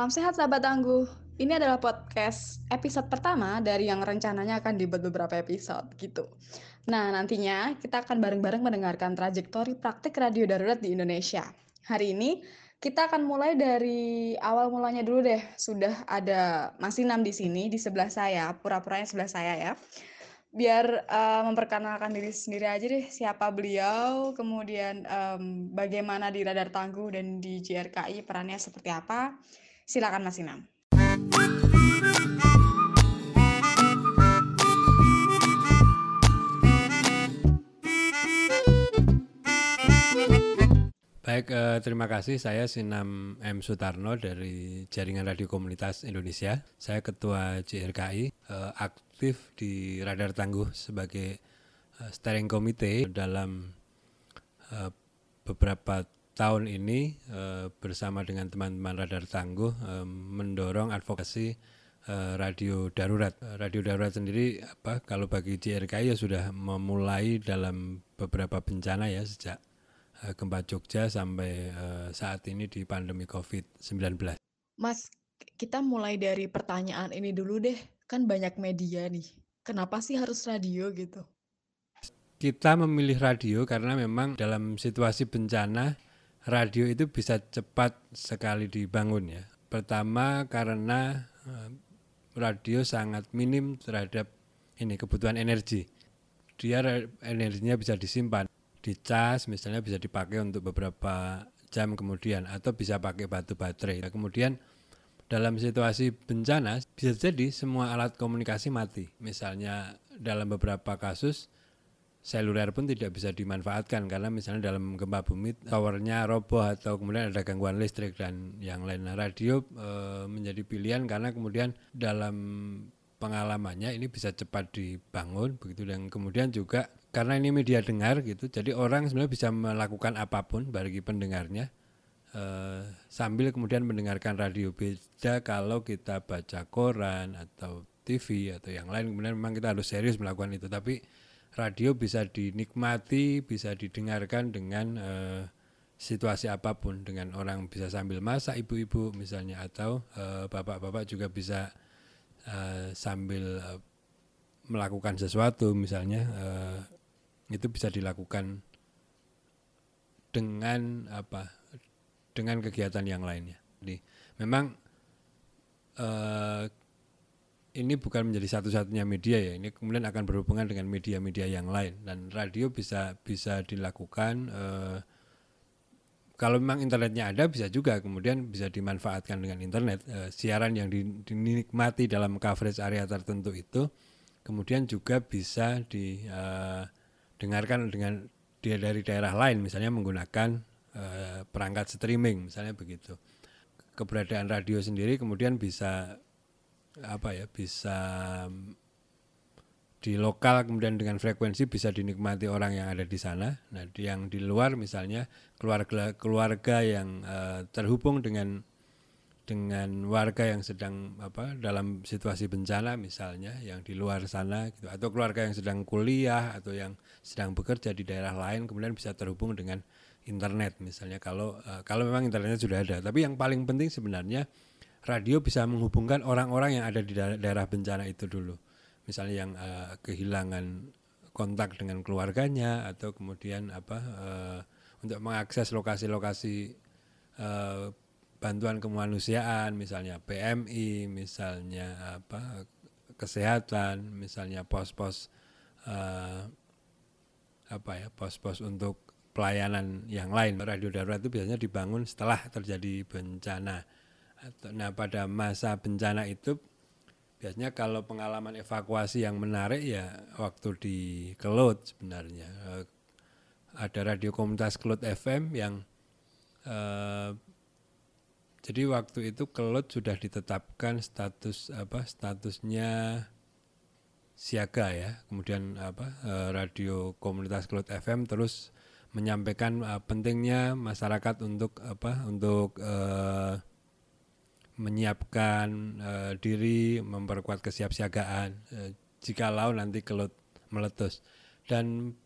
Salam sehat sahabat tangguh. Ini adalah podcast episode pertama dari yang rencananya akan dibuat beberapa episode gitu. Nah, nantinya kita akan bareng-bareng mendengarkan trajektori praktik radio darurat di Indonesia. Hari ini kita akan mulai dari awal mulanya dulu deh. Sudah ada Mas Inam di sini di sebelah saya, pura-puranya sebelah saya ya. Biar uh, memperkenalkan diri sendiri aja deh siapa beliau, kemudian um, bagaimana di Radar Tangguh dan di JRKI perannya seperti apa. Silakan Mas Inam. Baik, eh, terima kasih. Saya Sinam M. Sutarno dari Jaringan Radio Komunitas Indonesia. Saya Ketua JRKI, eh, aktif di Radar Tangguh sebagai eh, steering committee dalam eh, beberapa tahun ini uh, bersama dengan teman-teman Radar Tangguh uh, mendorong advokasi uh, radio darurat. Radio darurat sendiri apa kalau bagi JRKI ya sudah memulai dalam beberapa bencana ya sejak uh, gempa Jogja sampai uh, saat ini di pandemi Covid-19. Mas, kita mulai dari pertanyaan ini dulu deh. Kan banyak media nih. Kenapa sih harus radio gitu? Kita memilih radio karena memang dalam situasi bencana radio itu bisa cepat sekali dibangun ya. Pertama karena eh, radio sangat minim terhadap ini kebutuhan energi. Dia energinya bisa disimpan, dicas misalnya bisa dipakai untuk beberapa jam kemudian atau bisa pakai batu baterai. Nah, kemudian dalam situasi bencana bisa jadi semua alat komunikasi mati. Misalnya dalam beberapa kasus seluler pun tidak bisa dimanfaatkan karena misalnya dalam gempa bumi towernya roboh atau kemudian ada gangguan listrik dan yang lain. Nah, radio e, menjadi pilihan karena kemudian dalam pengalamannya ini bisa cepat dibangun begitu. Dan kemudian juga karena ini media dengar gitu jadi orang sebenarnya bisa melakukan apa pun bagi pendengarnya e, sambil kemudian mendengarkan radio. Beda kalau kita baca koran atau TV atau yang lain kemudian memang kita harus serius melakukan itu. Tapi radio bisa dinikmati, bisa didengarkan dengan uh, situasi apa pun, dengan orang bisa sambil masak, ibu-ibu misalnya, atau bapak bapak-bapak juga bisa uh, sambil uh, melakukan sesuatu, misalnya uh, itu bisa dilakukan dengan apa? Dengan kegiatan yang lainnya. Jadi memang uh, ini bukan menjadi satu-satunya media ya. Ini kemudian akan berhubungan dengan media-media yang lain. Dan radio bisa bisa dilakukan eh, kalau memang internetnya ada bisa juga kemudian bisa dimanfaatkan dengan internet. Eh, siaran yang dinikmati dalam coverage area tertentu itu kemudian juga bisa didengarkan eh, dengan dia dari daerah lain. Misalnya menggunakan perangkat streaming misalnya begitu. Keberadaan radio sendiri kemudian bisa apa ya bisa di lokal kemudian dengan frekuensi bisa dinikmati orang yang ada di sana. Nah, yang di luar misalnya keluarga keluarga yang uh, terhubung dengan dengan warga yang sedang apa dalam situasi bencana misalnya yang di luar sana gitu atau keluarga yang sedang kuliah atau yang sedang bekerja di daerah lain kemudian bisa terhubung dengan internet misalnya kalau uh, kalau memang internetnya sudah ada. Tapi yang paling penting sebenarnya radio bisa menghubungkan orang-orang yang ada di daerah bencana itu dulu. Misalnya yang uh, kehilangan kontak dengan keluarganya atau kemudian apa uh, untuk mengakses lokasi-lokasi uh, bantuan kemanusiaan misalnya PMI, misalnya apa kesehatan, misalnya pos-pos uh, apa ya pos-pos untuk pelayanan yang lain. Radio darurat itu biasanya dibangun setelah terjadi bencana Nah pada masa bencana itu biasanya kalau pengalaman evakuasi yang menarik ya waktu di Kelut sebenarnya. Eh, ada radio komunitas Kelut FM yang eh, jadi waktu itu Kelut sudah ditetapkan status apa statusnya siaga ya. Kemudian apa eh, radio komunitas Kelut FM terus menyampaikan uh, pentingnya masyarakat untuk apa untuk uh, menyiapkan uh, diri, memperkuat kesiapsiagaan uh, jikalau nanti kelut meletus. Dan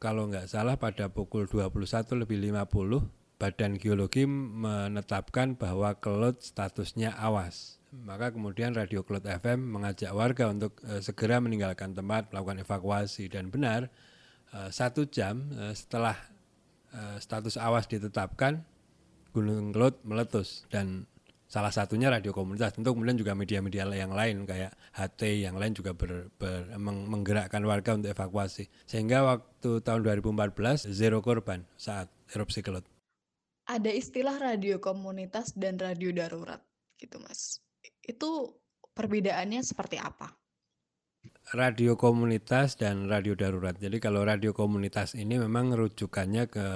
kalau nggak salah pada pukul 21 lebih 50 Badan Geologi menetapkan bahwa kelut statusnya awas. Maka kemudian Radio Kelut FM mengajak warga untuk uh, segera meninggalkan tempat, melakukan evakuasi dan benar uh, satu jam uh, setelah status awas ditetapkan, Gunung Kelut meletus dan salah satunya radio komunitas. Tentu kemudian juga media-media yang lain kayak HT yang lain juga ber, ber, meng, menggerakkan warga untuk evakuasi. Sehingga waktu tahun 2014 zero korban saat erupsi kelut ada istilah radio komunitas dan radio darurat gitu mas. Itu perbedaannya seperti apa? Radio komunitas dan radio darurat. Jadi kalau radio komunitas ini memang rujukannya ke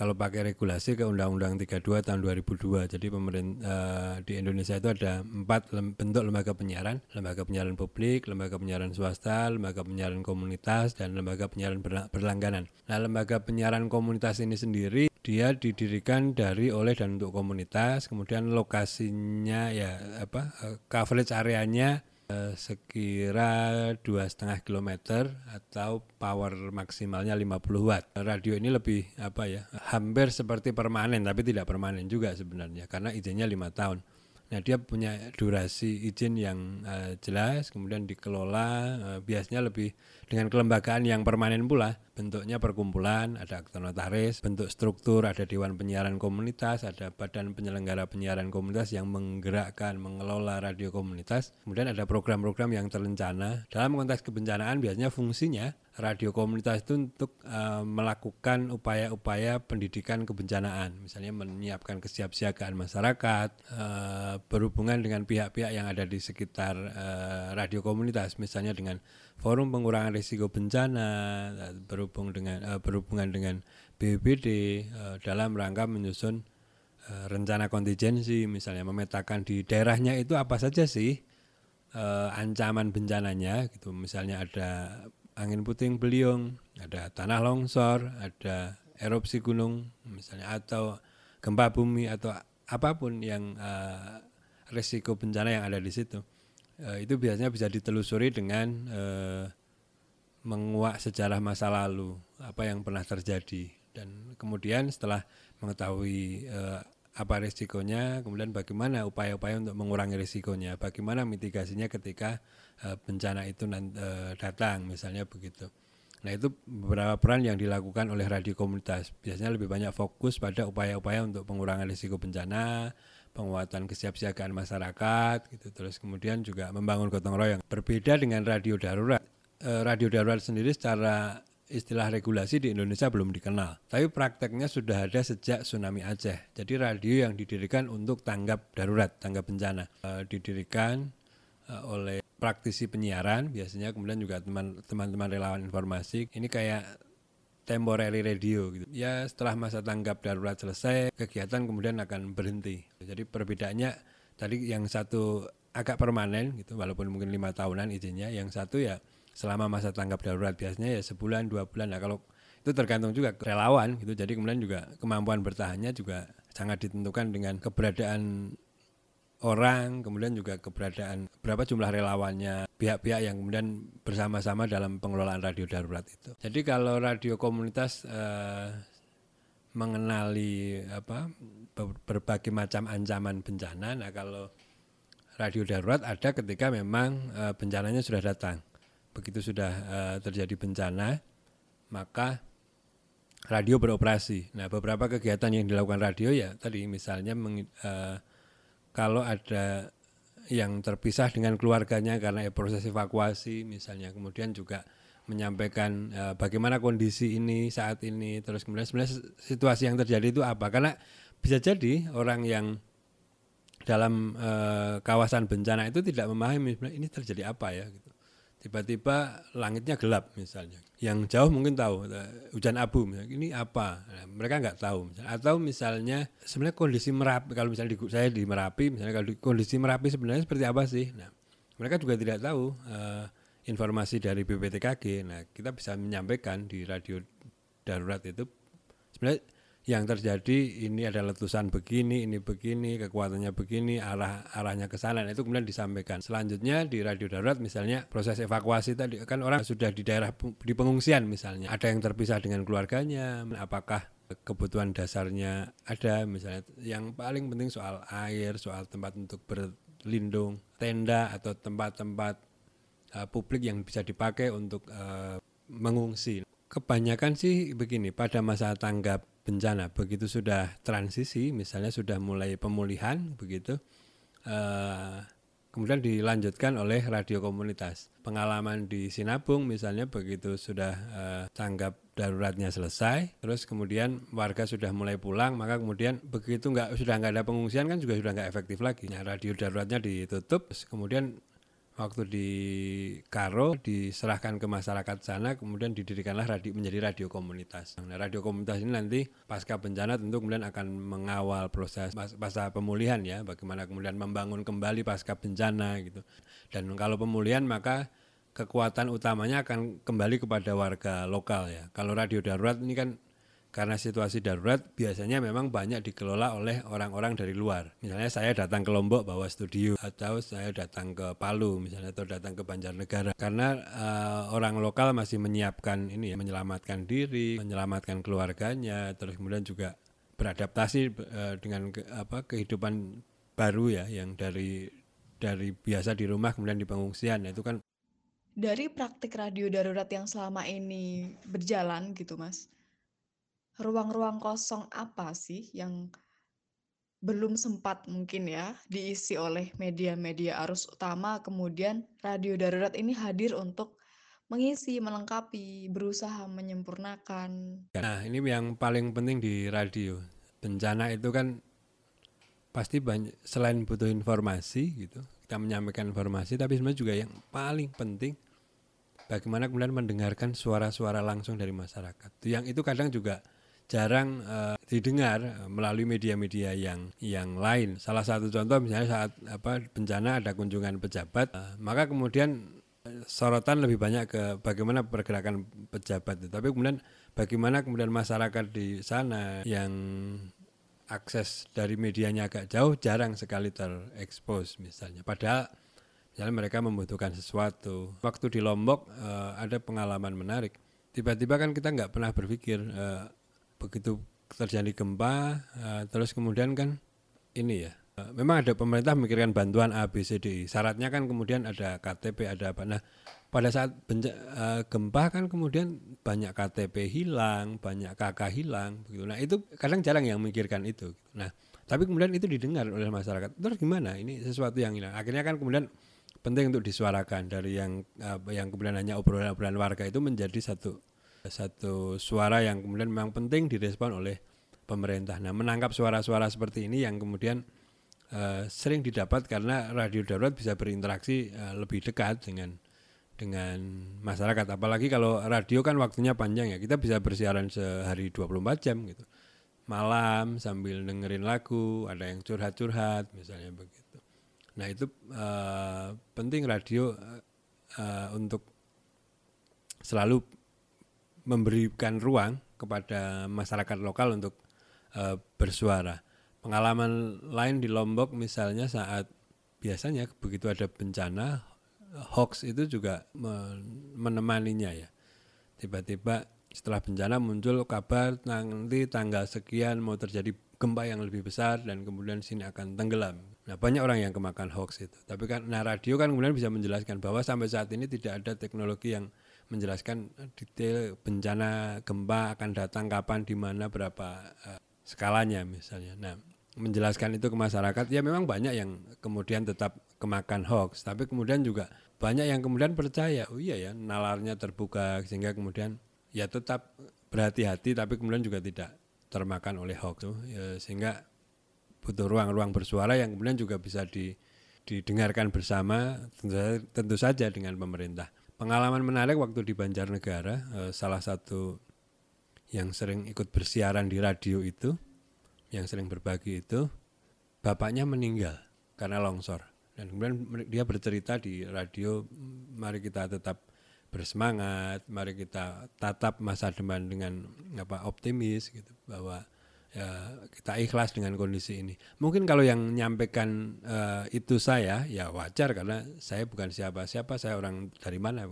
kalau pakai regulasi ke Undang-Undang 32 tahun 2002. Jadi pemerintah uh, di Indonesia itu ada empat bentuk lembaga penyiaran, lembaga penyiaran publik, lembaga penyiaran swasta, lembaga penyiaran komunitas, dan lembaga penyiaran berlangganan. Nah, lembaga penyiaran komunitas ini sendiri dia didirikan dari oleh dan untuk komunitas, kemudian lokasinya ya apa uh, coverage areanya Eh, sekira dua setengah kilometer atau power maksimalnya 50 watt. Radio ini lebih apa ya hampir seperti permanen tapi tidak permanen juga sebenarnya karena izinnya lima tahun. Nah dia punya durasi izin yang uh, jelas, kemudian dikelola uh, biasanya lebih dengan kelembagaan yang permanen pula. Bentuknya perkumpulan, ada aktor notaris, bentuk struktur, ada dewan penyiaran komunitas, ada badan penyelenggara penyiaran komunitas yang menggerakkan, mengelola radio komunitas. Kemudian ada program-program yang terencana. Dalam konteks kebencanaan biasanya fungsinya radio komunitas itu untuk uh, melakukan upaya-upaya pendidikan kebencanaan, misalnya menyiapkan kesiapsiagaan masyarakat, uh, berhubungan dengan pihak-pihak yang ada di sekitar uh, radio komunitas, misalnya dengan forum pengurangan risiko bencana, berhubung dengan uh, berhubungan dengan BPBD uh, dalam rangka menyusun uh, rencana kontingensi, misalnya memetakan di daerahnya itu apa saja sih uh, ancaman bencananya, gitu, misalnya ada angin puting beliung, ada tanah longsor, ada erupsi gunung misalnya atau gempa bumi atau apa pun yang uh, risiko bencana yang ada di situ. Uh, itu biasanya bisa ditelusuri dengan uh, menguak sejarah masa lalu, apa yang pernah terjadi dan kemudian setelah mengetahui uh, apa risikonya, kemudian bagaimana upaya-upaya untuk mengurangi risikonya, bagaimana mitigasinya ketika uh, bencana itu uh, datang, misalnya begitu. Nah itu beberapa peran yang dilakukan oleh radio komunitas. Biasanya lebih banyak fokus pada upaya-upaya untuk pengurangan risiko bencana, penguatan kesiapsiagaan masyarakat, gitu. Terus kemudian juga membangun gotong royong. Berbeda dengan radio darurat. Uh, radio darurat sendiri secara istilah regulasi di Indonesia belum dikenal. Tapi prakteknya sudah ada sejak tsunami Aceh. Jadi radio yang didirikan untuk tanggap darurat, tanggap bencana. E, didirikan e, oleh praktisi penyiaran biasanya kemudian juga teman-teman relawan informasi. Ini kayak temporary radio gitu. Ya setelah masa tanggap darurat selesai, kegiatan kemudian akan berhenti. Jadi perbedaannya tadi yang satu agak permanen gitu walaupun mungkin lima tahunan izinnya, yang satu ya selama masa tanggap darurat biasanya ya sebulan dua bulan nah kalau itu tergantung juga relawan gitu jadi kemudian juga kemampuan bertahannya juga sangat ditentukan dengan keberadaan orang kemudian juga keberadaan berapa jumlah relawannya pihak-pihak yang kemudian bersama-sama dalam pengelolaan radio darurat itu jadi kalau radio komunitas eh, mengenali apa berbagai macam ancaman bencana nah kalau radio darurat ada ketika memang eh, bencananya sudah datang begitu sudah uh, terjadi bencana maka radio beroperasi. Nah, beberapa kegiatan yang dilakukan radio ya tadi misalnya meng, uh, kalau ada yang terpisah dengan keluarganya karena proses evakuasi misalnya, kemudian juga menyampaikan uh, bagaimana kondisi ini saat ini, terus kemudian sebenarnya situasi yang terjadi itu apa? Karena bisa jadi orang yang dalam uh, kawasan bencana itu tidak memahami ini terjadi apa ya gitu tiba-tiba langitnya gelap misalnya. Yang jauh mungkin tahu eh, hujan abu misalnya. Ini apa? Nah, mereka nggak tahu. Misalnya. Atau misalnya sebenarnya kondisi merapi kalau misalnya di, saya di merapi misalnya kalau di, kondisi merapi sebenarnya seperti apa sih? Nah mereka juga tidak tahu uh, informasi dari BPTKG. Nah kita bisa menyampaikan di radio darurat itu sebenarnya yang terjadi ini ada letusan begini, ini begini, kekuatannya begini, arah arahnya ke sana. Nah, itu kemudian disampaikan. Selanjutnya di radio darurat misalnya proses evakuasi tadi kan orang sudah di daerah di pengungsian misalnya. Ada yang terpisah dengan keluarganya, apakah kebutuhan dasarnya ada misalnya yang paling penting soal air, soal tempat untuk berlindung, tenda atau tempat-tempat uh, publik yang bisa dipakai untuk uh, mengungsi. Kebanyakan sih begini, pada masa tanggap bencana begitu sudah transisi, misalnya sudah mulai pemulihan begitu, uh, kemudian dilanjutkan oleh radio komunitas. Pengalaman di Sinabung misalnya begitu sudah uh, tanggap daruratnya selesai, terus kemudian warga sudah mulai pulang, maka kemudian begitu nggak sudah nggak ada pengungsian kan juga sudah nggak efektif lagi. Nah, radio daruratnya ditutup, kemudian waktu di Karo diserahkan ke masyarakat sana kemudian didirikanlah radio menjadi radio komunitas. Nah, radio komunitas ini nanti pasca bencana tentu kemudian akan mengawal proses pasca pemulihan ya, bagaimana kemudian membangun kembali pasca bencana gitu. Dan kalau pemulihan maka kekuatan utamanya akan kembali kepada warga lokal ya. Kalau radio darurat ini kan karena situasi darurat biasanya memang banyak dikelola oleh orang-orang dari luar. Misalnya saya datang ke Lombok bawa studio atau saya datang ke Palu misalnya atau datang ke Banjarnegara karena uh, orang lokal masih menyiapkan ini ya menyelamatkan diri, menyelamatkan keluarganya, terus kemudian juga beradaptasi uh, dengan ke, apa kehidupan baru ya yang dari dari biasa di rumah kemudian di pengungsian itu kan dari praktik radio darurat yang selama ini berjalan gitu Mas ruang-ruang kosong apa sih yang belum sempat mungkin ya diisi oleh media-media arus utama, kemudian radio darurat ini hadir untuk mengisi, melengkapi, berusaha menyempurnakan. Nah, ini yang paling penting di radio. Bencana itu kan pasti banyak selain butuh informasi gitu, kita menyampaikan informasi, tapi sebenarnya juga yang paling penting bagaimana kemudian mendengarkan suara-suara langsung dari masyarakat. Yang itu kadang juga jarang uh, didengar eh, melalui media-media yang yang lain. Salah satu contoh misalnya saat apa bencana ada kunjungan pejabat, uh, maka kemudian sorotan lebih banyak ke bagaimana pergerakan pejabat itu. Tapi kemudian bagaimana kemudian masyarakat di sana yang akses dari medianya agak jauh jarang sekali terekspos misalnya. Padahal misalnya mereka membutuhkan sesuatu. Waktu di Lombok uh, ada pengalaman menarik. Tiba-tiba kan kita nggak pernah berpikir uh, begitu terjadi gempa uh, terus kemudian kan ini ya uh, memang ada pemerintah memikirkan bantuan A B C D syaratnya kan kemudian ada KTP ada apa. Nah pada saat benja, uh, gempa kan kemudian banyak KTP hilang banyak KK hilang begitu. Nah itu kadang jarang yang memikirkan itu. Nah tapi kemudian itu didengar oleh masyarakat. Terus gimana? Ini sesuatu yang hilang. Akhirnya kan kemudian penting untuk disuarakan dari yang uh, yang kemudian hanya obrolan-obrolan warga itu menjadi satu satu suara yang kemudian memang penting direspon oleh pemerintah. Nah, menangkap suara-suara seperti ini yang kemudian uh, sering didapat karena radio darurat bisa berinteraksi uh, lebih dekat dengan dengan masyarakat. Apalagi kalau radio kan waktunya panjang ya. Kita bisa bersiaran sehari 24 jam gitu. Malam sambil dengerin lagu, ada yang curhat-curhat misalnya begitu. Nah, itu uh, penting radio uh, untuk selalu memberikan ruang kepada masyarakat lokal untuk uh, bersuara. Pengalaman lain di Lombok misalnya saat biasanya begitu ada bencana hoax itu juga menemaninya ya. Tiba-tiba setelah bencana muncul kabar nanti tanggal sekian mau terjadi gempa yang lebih besar dan kemudian sini akan tenggelam. Nah banyak orang yang kemakan hoax itu. Tapi kan nah radio kan kemudian bisa menjelaskan bahwa sampai saat ini tidak ada teknologi yang menjelaskan detail bencana gempa akan datang kapan di mana berapa uh, skalanya misalnya. Nah, menjelaskan itu ke masyarakat ya memang banyak yang kemudian tetap kemakan hoax, tapi kemudian juga banyak yang kemudian percaya, oh iya ya nalarnya terbuka sehingga kemudian ya tetap berhati-hati tapi kemudian juga tidak termakan oleh hoax tuh ya, sehingga butuh ruang-ruang bersuara yang kemudian juga bisa di, didengarkan bersama tentu, tentu saja dengan pemerintah pengalaman menarik waktu di Banjarnegara eh, salah satu yang sering ikut bersiaran di radio itu yang sering berbagi itu bapaknya meninggal karena longsor. Dan kemudian dia bercerita di radio mari kita tetap bersemangat mari kita tatap masa depan dengan apa optimis gitu bahwa ya, kita ikhlas dengan kondisi ini. Mungkin kalau yang menyampaikan uh, itu saya, ya wajar karena saya bukan siapa-siapa, saya orang dari mana.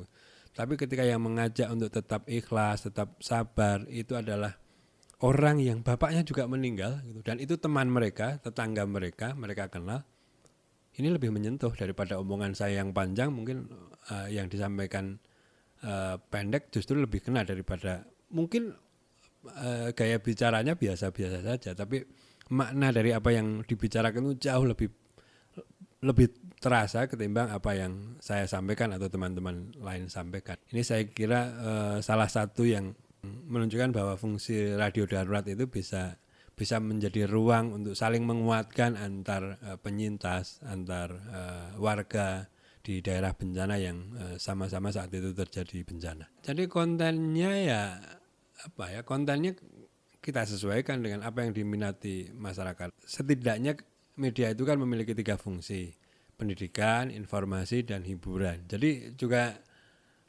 Tapi ketika yang mengajak untuk tetap ikhlas, tetap sabar, itu adalah orang yang bapaknya juga meninggal gitu dan itu teman mereka, tetangga mereka, mereka kenal. Ini lebih menyentuh daripada omongan saya yang panjang mungkin uh, yang disampaikan uh, pendek justru lebih kena daripada mungkin uh, gaya bicaranya biasa-biasa saja tapi makna dari apa yang dibicarakan itu jauh lebih lebih terasa ketimbang apa yang saya sampaikan atau teman-teman lain sampaikan. Ini saya kira uh, salah satu yang menunjukkan bahwa fungsi radio darurat itu bisa bisa menjadi ruang untuk saling menguatkan antar uh, penyintas, antar uh, warga di daerah bencana yang sama sama-sama saat itu terjadi bencana. Jadi kontennya ya apa ya kontennya kita sesuaikan dengan apa yang diminati masyarakat. Setidaknya media itu kan memiliki tiga fungsi pendidikan, informasi dan hiburan. Jadi juga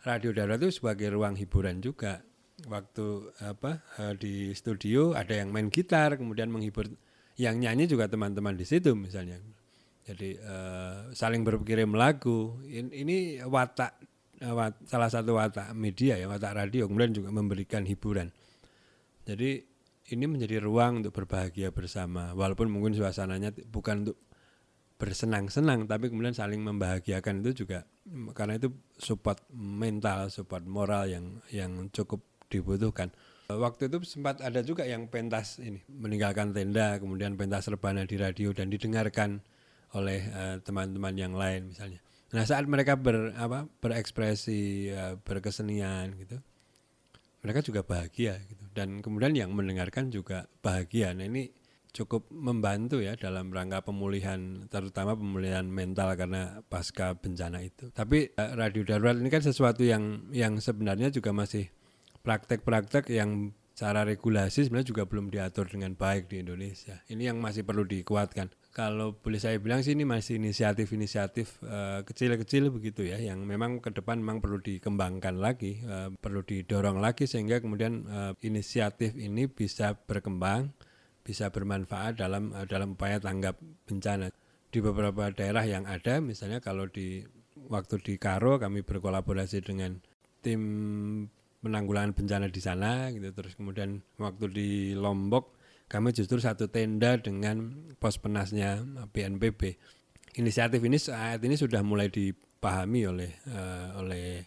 radio darurat itu sebagai ruang hiburan juga. Waktu apa eh, di studio ada yang main gitar, kemudian menghibur yang nyanyi juga teman-teman di situ misalnya. Jadi uh, saling berkirim lagu. Ini watak uh, wat, salah satu watak media ya, watak radio kemudian juga memberikan hiburan. Jadi ini menjadi ruang untuk berbahagia bersama walaupun mungkin suasananya bukan untuk bersenang-senang tapi kemudian saling membahagiakan itu juga karena itu support mental, support moral yang yang cukup dibutuhkan. Waktu itu sempat ada juga yang pentas ini meninggalkan tenda kemudian pentas rebana di radio dan didengarkan oleh eh, teman-teman uh, yang lain misalnya. Nah saat mereka ber apa berekspresi uh, berkesenian gitu, mereka juga bahagia gitu dan kemudian yang mendengarkan juga bahagia. Nah ini cukup membantu ya dalam rangka pemulihan terutama pemulihan mental karena pasca bencana itu. Tapi eh, radio darurat ini kan sesuatu yang yang sebenarnya juga masih praktek-praktek yang cara regulasi sebenarnya juga belum diatur dengan baik di Indonesia. Ini yang masih perlu dikuatkan. Kalau boleh saya bilang sih ini masih inisiatif-inisiatif uh, kecil-kecil begitu ya, yang memang ke depan memang perlu dikembangkan lagi, uh, perlu didorong lagi sehingga kemudian uh, inisiatif ini bisa berkembang bisa bermanfaat dalam uh, dalam upaya tanggap bencana. Di beberapa daerah yang ada misalnya kalau di waktu di Karo kami berkolaborasi dengan tim penanggulangan bencana di sana gitu terus kemudian waktu di Lombok kami justru satu tenda dengan pos penasnya BNPB inisiatif ini saat ini sudah mulai dipahami oleh uh, oleh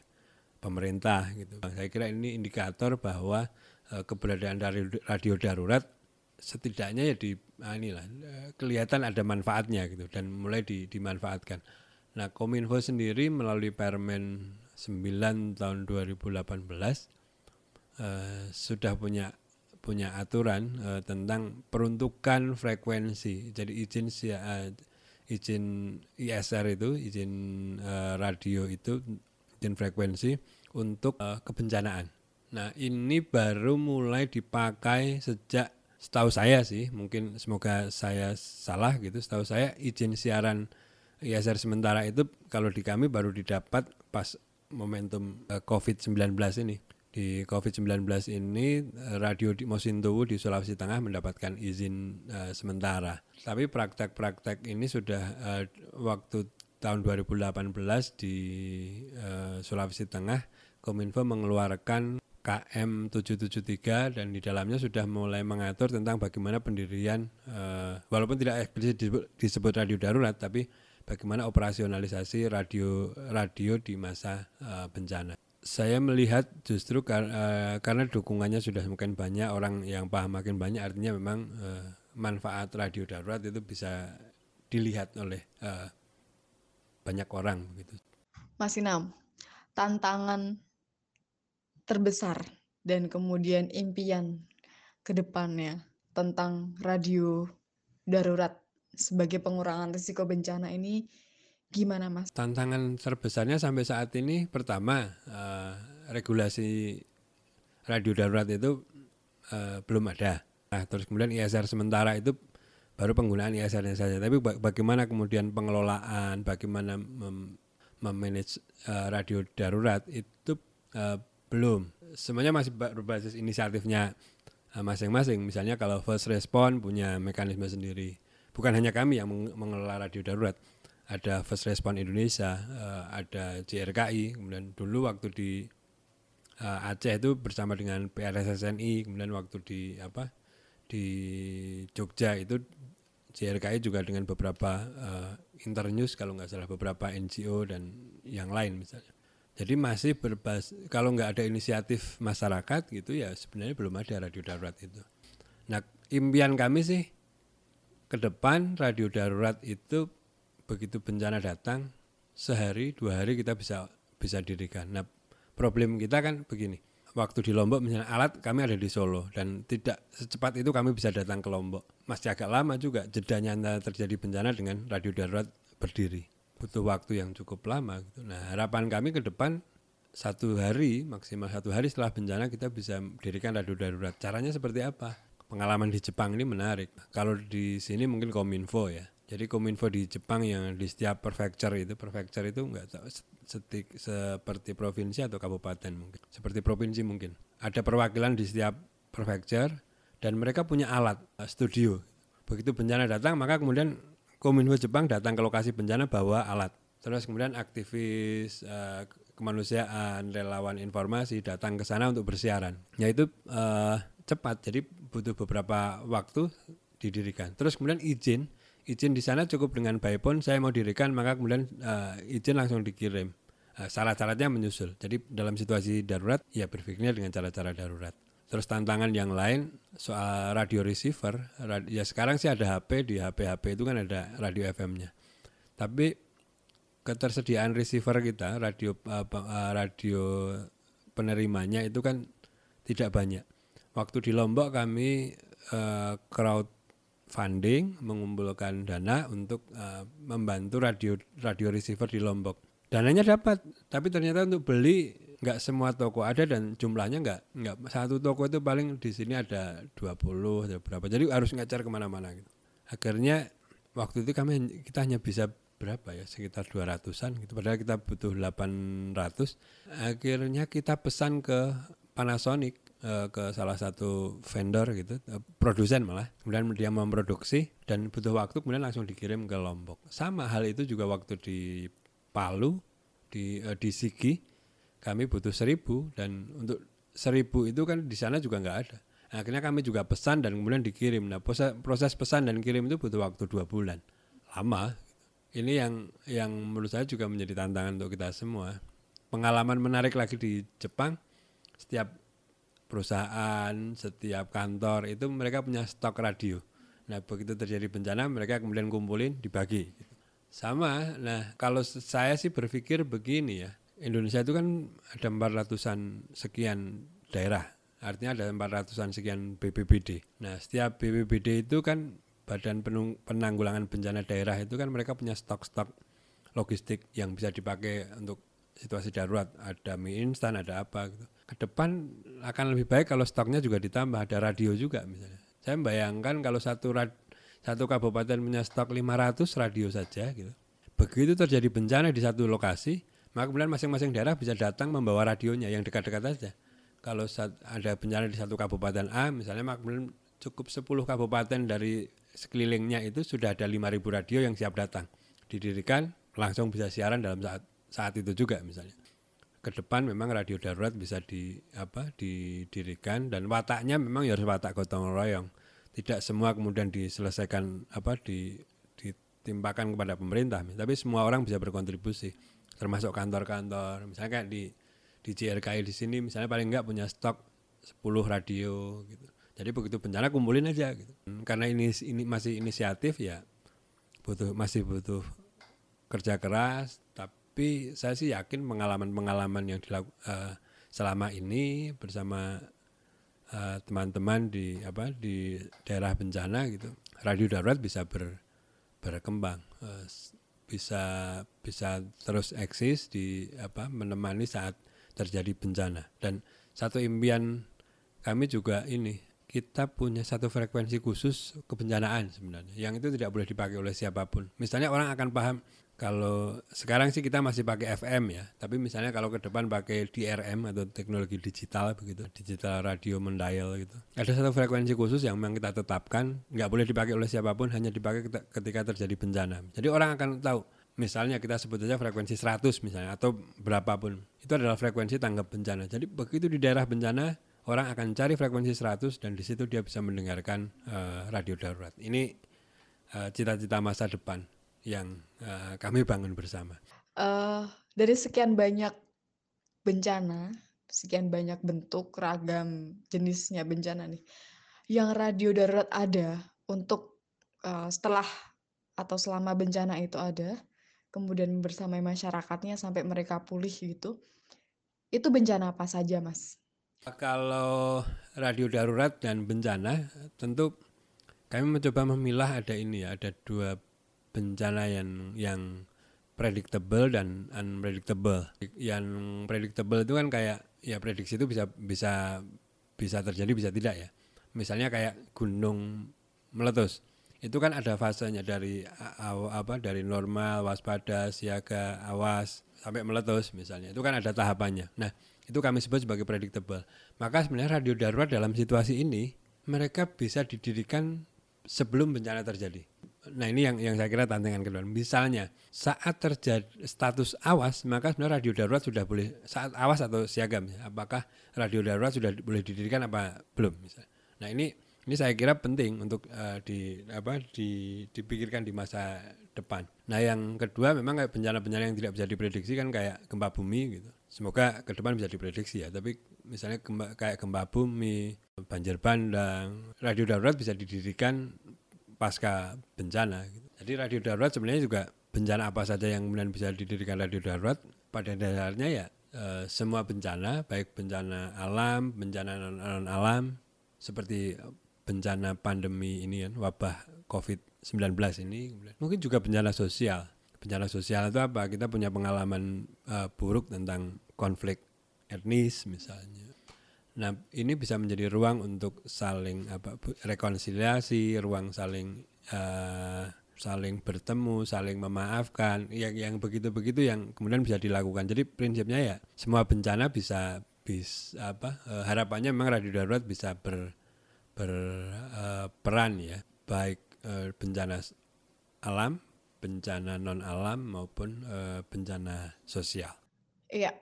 pemerintah gitu saya kira ini indikator bahwa uh, keberadaan dari radio darurat setidaknya ya di nah inilah eh, kelihatan ada manfaatnya gitu dan mulai di, dimanfaatkan. Nah, Kominfo sendiri melalui Permen 9 tahun 2018 eh, sudah punya punya aturan eh, tentang peruntukan frekuensi. Jadi izin eh, izin ISR itu, izin eh, radio itu, izin frekuensi untuk eh, kebencanaan. Nah, ini baru mulai dipakai sejak setahu saya sih mungkin semoga saya salah gitu setahu saya izin siaran ISR sementara itu kalau di kami baru didapat pas momentum uh, eh, COVID-19 ini di COVID-19 ini eh, radio di Mosintowo di Sulawesi Tengah mendapatkan izin uh, sementara tapi praktek-praktek ini sudah uh, waktu tahun 2018 di uh, Sulawesi Tengah Kominfo mengeluarkan KM 773 dan di dalamnya sudah mulai mengatur tentang bagaimana pendirian uh, walaupun tidak eksplisit disebut, disebut radio darurat tapi bagaimana operasionalisasi radio radio di masa uh, bencana. Saya melihat justru kar uh, karena dukungannya sudah semakin banyak orang yang paham makin banyak artinya memang uh, manfaat radio darurat itu bisa dilihat oleh uh, banyak orang begitu. Mas Inam, tantangan terbesar dan kemudian impian ke depannya tentang radio darurat sebagai pengurangan risiko bencana ini gimana Mas? Tantangan terbesarnya sampai saat ini pertama uh, regulasi radio darurat itu uh, belum ada. Nah, terus kemudian ISR sementara itu baru penggunaan ISR-nya saja. Tapi bagaimana kemudian pengelolaan, bagaimana mem memanage uh, radio darurat itu uh, belum. Semuanya masih berbasis inisiatifnya masing-masing. Misalnya kalau first respon punya mekanisme sendiri. Bukan hanya kami yang mengelola radio darurat. Ada First Respon Indonesia, eh, ada JRKI, kemudian dulu waktu di uh, Aceh itu bersama dengan PRSSNI kemudian waktu di apa di Jogja itu JRKI juga dengan beberapa uh, internews kalau nggak salah beberapa NGO dan yang lain misalnya. Jadi masih berbas kalau nggak ada inisiatif masyarakat gitu ya sebenarnya belum ada radio darurat itu. Nah impian kami sih ke depan radio darurat itu begitu bencana datang sehari dua hari kita bisa bisa dirikan. Nah problem kita kan begini waktu di Lombok misalnya alat kami ada di Solo dan tidak secepat itu kami bisa datang ke Lombok. Masih agak lama juga jedanya antara terjadi bencana dengan radio darurat berdiri. Butuh waktu yang cukup lama. Gitu. Nah harapan kami ke depan satu hari maksimal satu hari setelah bencana kita bisa mendirikan radio darurat. Caranya seperti apa? Pengalaman di Jepang ini menarik. Kalau di sini mungkin kominfo ya. Jadi kominfo di Jepang yang di setiap prefecture itu, prefecture itu enggak tahu setik, seperti provinsi atau kabupaten mungkin. Seperti provinsi mungkin. Ada perwakilan di setiap prefecture dan mereka punya alat uh, studio. Begitu bencana datang maka kemudian kominfo Jepang datang ke lokasi bencana bawa alat. Terus kemudian aktivis uh, kemanusiaan, relawan informasi datang ke sana untuk bersiaran. Yaitu uh, cepat, jadi butuh beberapa waktu didirikan. Terus kemudian izin izin di sana cukup dengan by phone saya mau dirikan maka kemudian uh, izin langsung dikirim. Uh, syarat-syaratnya menyusul. Jadi dalam situasi darurat ya berpikirnya dengan cara-cara darurat. Terus tantangan yang lain soal radio receiver radio, ya sekarang sih ada HP di HP HP itu kan ada radio FM-nya tapi ketersediaan receiver kita radio uh, radio penerimanya itu kan tidak banyak. Waktu di Lombok kami uh, crowd funding mengumpulkan dana untuk uh, membantu radio radio receiver di Lombok. Dananya dapat, tapi ternyata untuk beli nggak semua toko ada dan jumlahnya nggak nggak satu toko itu paling di sini ada 20 atau berapa. Jadi harus ngacar ke mana-mana gitu. Akhirnya waktu itu kami kita hanya bisa berapa ya sekitar 200-an gitu padahal kita butuh 800 akhirnya kita pesan ke Panasonic uh, ke salah satu vendor gitu, uh, produsen malah. Kemudian dia memproduksi dan butuh waktu kemudian langsung dikirim ke Lombok. Sama hal itu juga waktu di Palu, di uh, di Sigi, kami butuh seribu dan untuk seribu itu kan di sana juga nggak ada. Akhirnya kami juga pesan dan kemudian dikirim. Nah proses, proses pesan dan kirim itu butuh waktu dua bulan, lama. Ini yang yang menurut saya juga menjadi tantangan untuk kita semua. Pengalaman menarik lagi di Jepang, setiap perusahaan, setiap kantor itu mereka punya stok radio. Nah, begitu terjadi bencana mereka kemudian kumpulin dibagi. Sama. Nah, kalau saya sih berpikir begini ya. Indonesia itu kan ada 400-an sekian daerah. Artinya ada 400-an sekian BPBD. Nah, setiap BPBD itu kan Badan Penanggulangan Bencana Daerah itu kan mereka punya stok-stok logistik yang bisa dipakai untuk situasi darurat. Ada mie instan, ada apa gitu ke depan akan lebih baik kalau stoknya juga ditambah ada radio juga misalnya. Saya membayangkan kalau satu rad, satu kabupaten punya stok 500 radio saja gitu. Begitu terjadi bencana di satu lokasi, maka kemudian masing-masing daerah bisa datang membawa radionya yang dekat-dekat saja. Kalau ada bencana di satu kabupaten A misalnya maka kemudian cukup 10 kabupaten dari sekelilingnya itu sudah ada 5000 radio yang siap datang. Didirikan langsung bisa siaran dalam saat saat itu juga misalnya ke depan memang radio darurat bisa di apa didirikan dan wataknya memang ya harus watak gotong royong. Tidak semua kemudian diselesaikan apa di ditimpakan kepada pemerintah, tapi semua orang bisa berkontribusi termasuk kantor-kantor. Misalnya kayak di di JRKI di sini misalnya paling enggak punya stok 10 radio gitu. Jadi begitu bencana kumpulin aja gitu. Karena ini ini masih inisiatif ya butuh masih butuh kerja keras tapi tapi saya sih yakin pengalaman-pengalaman yang dilakukan uh, selama ini bersama eh, teman-teman uh, di apa di daerah bencana gitu radio darurat bisa ber, berkembang uh, bisa bisa terus eksis di apa menemani saat terjadi bencana. Dan satu impian kami juga ini kita punya satu frekuensi khusus kebencanaan sebenarnya. Yang itu tidak boleh dipakai oleh siapa pun. Misalnya orang akan paham kalau sekarang sih kita masih pakai FM ya, tapi misalnya kalau ke depan pakai DRM atau teknologi digital begitu, digital radio mendial gitu. Ada satu frekuensi khusus yang memang kita tetapkan, nggak boleh dipakai oleh siapa pun, hanya dipakai ketika terjadi bencana. Jadi orang akan tahu misalnya kita sebut saja frekuensi 100 misalnya atau berapapun itu adalah frekuensi tanggap bencana jadi begitu di daerah bencana orang akan cari frekuensi 100 dan di situ dia bisa mendengarkan uh, radio darurat ini uh, cita-cita masa depan yang uh, kami bangun bersama uh, dari sekian banyak bencana sekian banyak bentuk ragam jenisnya bencana nih yang radio darurat ada untuk uh, setelah atau selama bencana itu ada kemudian bersamai masyarakatnya sampai mereka pulih gitu. Itu bencana apa saja, Mas? Kalau radio darurat dan bencana, tentu kami mencoba memilah ada ini ya, ada dua bencana yang yang predictable dan unpredictable. Yang predictable itu kan kayak ya prediksi itu bisa bisa bisa terjadi bisa tidak ya. Misalnya kayak gunung meletus. Itu kan ada fasenya dari apa dari normal waspada siaga awas sampai meletus misalnya. Itu kan ada tahapannya. Nah itu kami sebut sebagai predictable. Maka sebenarnya radio darurat dalam situasi ini mereka bisa didirikan sebelum bencana terjadi nah ini yang yang saya kira tantangan kedua misalnya saat terjadi status awas maka sebenarnya radio darurat sudah boleh saat awas atau siaga apakah radio darurat sudah boleh didirikan apa belum misalnya nah ini ini saya kira penting untuk uh, di apa di dipikirkan di masa depan. Nah, yang kedua memang kayak bencana-bencana yang tidak bisa diprediksi kan kayak gempa bumi gitu. Semoga ke depan bisa diprediksi ya, tapi misalnya gempa, kayak gempa bumi, banjir bandang, radio darurat bisa didirikan pasca bencana gitu. Jadi radio darurat sebenarnya juga bencana apa saja yang kemudian bisa didirikan radio darurat pada dasarnya ya e, semua bencana baik bencana alam, bencana non alam seperti bencana pandemi ini kan wabah COVID-19 ini mungkin juga bencana sosial. Bencana sosial itu apa? Kita punya pengalaman uh, buruk tentang konflik etnis misalnya. Nah, ini bisa menjadi ruang untuk saling apa rekonsiliasi, ruang saling uh, saling bertemu, saling memaafkan, yang yang begitu-begitu yang kemudian bisa dilakukan. Jadi prinsipnya ya semua bencana bisa bisa apa uh, harapannya memang radio darurat bisa ber berperan uh, ya baik uh, bencana alam, bencana non alam maupun uh, bencana sosial. Iya,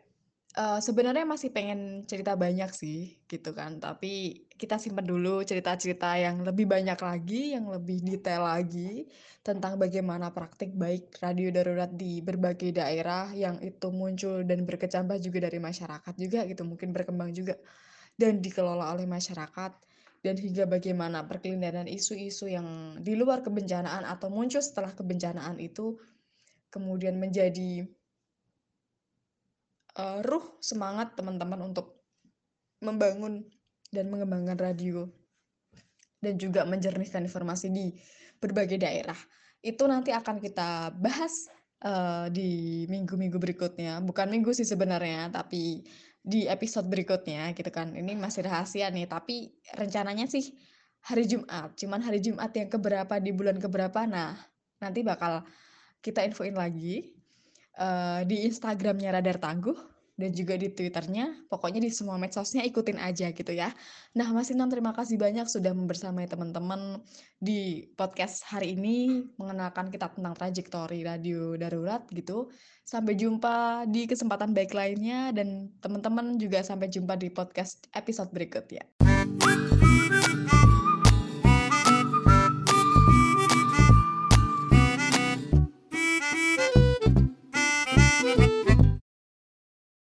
uh, sebenarnya masih pengen cerita banyak sih gitu kan, tapi kita simpan dulu cerita-cerita yang lebih banyak lagi, yang lebih detail lagi tentang bagaimana praktik baik radio darurat di berbagai daerah yang itu muncul dan berkecambah juga dari masyarakat juga gitu, mungkin berkembang juga dan dikelola oleh masyarakat dan hingga bagaimana perkelindahan isu-isu yang di luar kebencanaan atau muncul setelah kebencanaan itu kemudian menjadi uh, ruh semangat teman-teman untuk membangun dan mengembangkan radio dan juga menjernihkan informasi di berbagai daerah. Itu nanti akan kita bahas uh, di minggu-minggu berikutnya. Bukan minggu sih sebenarnya, tapi di episode berikutnya gitu kan. Ini masih rahasia nih, tapi rencananya sih hari Jumat. Cuman hari Jumat yang keberapa di bulan keberapa. Nah, nanti bakal kita infoin lagi uh, di Instagramnya Radar Tangguh dan juga di Twitternya. Pokoknya di semua medsosnya ikutin aja gitu ya. Nah, Mas Inam terima kasih banyak sudah membersamai teman-teman di podcast hari ini mengenalkan kita tentang trajektori radio darurat gitu. Sampai jumpa di kesempatan baik lainnya dan teman-teman juga sampai jumpa di podcast episode berikutnya.